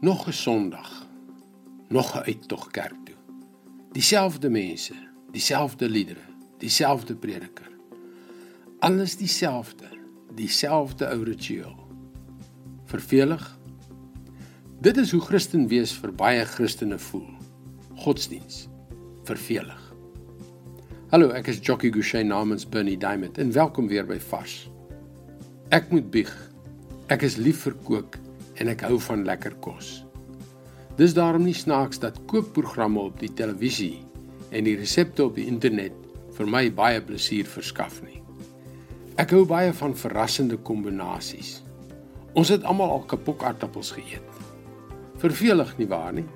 Nog 'n Sondag. Nog 'n uittog kerk toe. Dieselfde mense, dieselfde liedere, dieselfde prediker. Alles dieselfde, dieselfde ou ritueel. Vervelig? Dit is hoe Christen wees vir baie Christene voel. Godsdiens. Vervelig. Hallo, ek is Jockey Gouchee namens Bernie Diamond en welkom weer by Vars. Ek moet bieg. Ek is lief vir kook en ek hou van lekker kos. Dis daarom nie snaaks dat kookprogramme op die televisie en die resepte op die internet vir my baie plesier verskaf nie. Ek hou baie van verrassende kombinasies. Ons het almal al kapokaartappels geëet. Vervelig nie waar nie?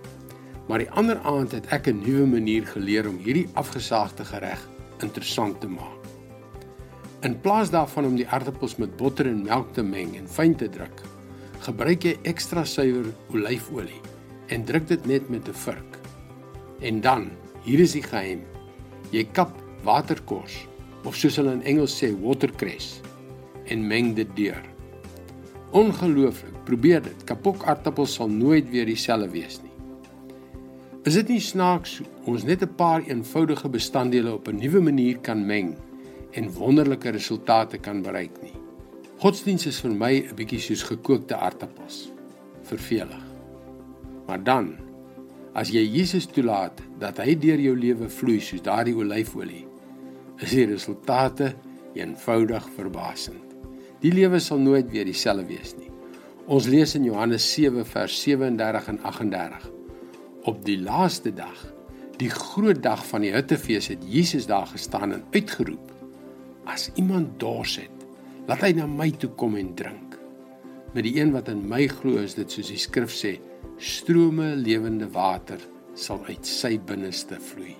Maar die ander aand het ek 'n nuwe manier geleer om hierdie afgesaagde gereg interessant te maak. In plaas daarvan om die aardappels met botter en melk te meng en fyn te druk, gebruik jy ekstra suiwer olyfolie en druk dit net met 'n vurk. En dan, hier is die geheim. Jy kap waterkors of soos hulle in Engels sê watercress en meng dit deur. Ongelooflik, probeer dit. Kapok aardappels sal nooit weer dieselfde wees nie. Is dit nie snaaks ons net 'n paar eenvoudige bestanddele op 'n nuwe manier kan meng en wonderlike resultate kan bereik nie? Godsdiens is vir my 'n bietjie soos gekookte aartappels. Vervelig. Maar dan as jy Jesus toelaat dat hy deur jou lewe vloei soos daardie olyfolie, is die resultate eenvoudig verbasend. Die lewe sal nooit weer dieselfde wees nie. Ons lees in Johannes 7 vers 37 en 38. Op die laaste dag, die groot dag van die Hittefees het Jesus daar gestaan en uitgeroep: As iemand dors het, Laat hy na my toe kom en drink. Met die een wat in my glo is dit soos die skrif sê, strome lewende water sal uit sy binneste vloei.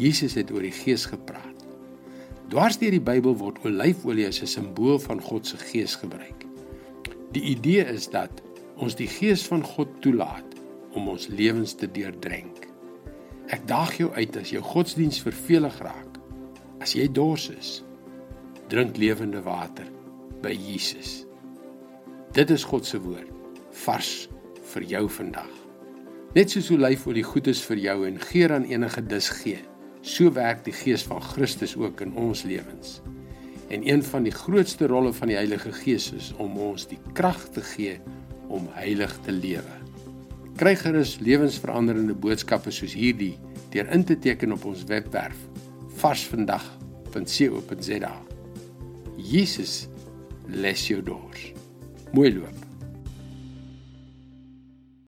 Jesus het oor die Gees gepraat. Dwars deur die Bybel word olyfolie as 'n simbool van God se Gees gebruik. Die idee is dat ons die Gees van God toelaat om ons lewens te deurdrink. Ek daag jou uit as jou godsdiens vervelig raak. As jy dors is, drink lewende water by Jesus. Dit is God se woord, vars vir jou vandag. Net soos olyfolie goed is vir jou en geur aan enige dis gee, so werk die Gees van Christus ook in ons lewens. En een van die grootste rolle van die Heilige Gees is om ons die krag te gee om heilig te lewe. Kry gerus lewensveranderende boodskappe soos hierdie deur in te teken op ons webwerf varsvandag.co.za. Jesus les jou dors. Mooi loop.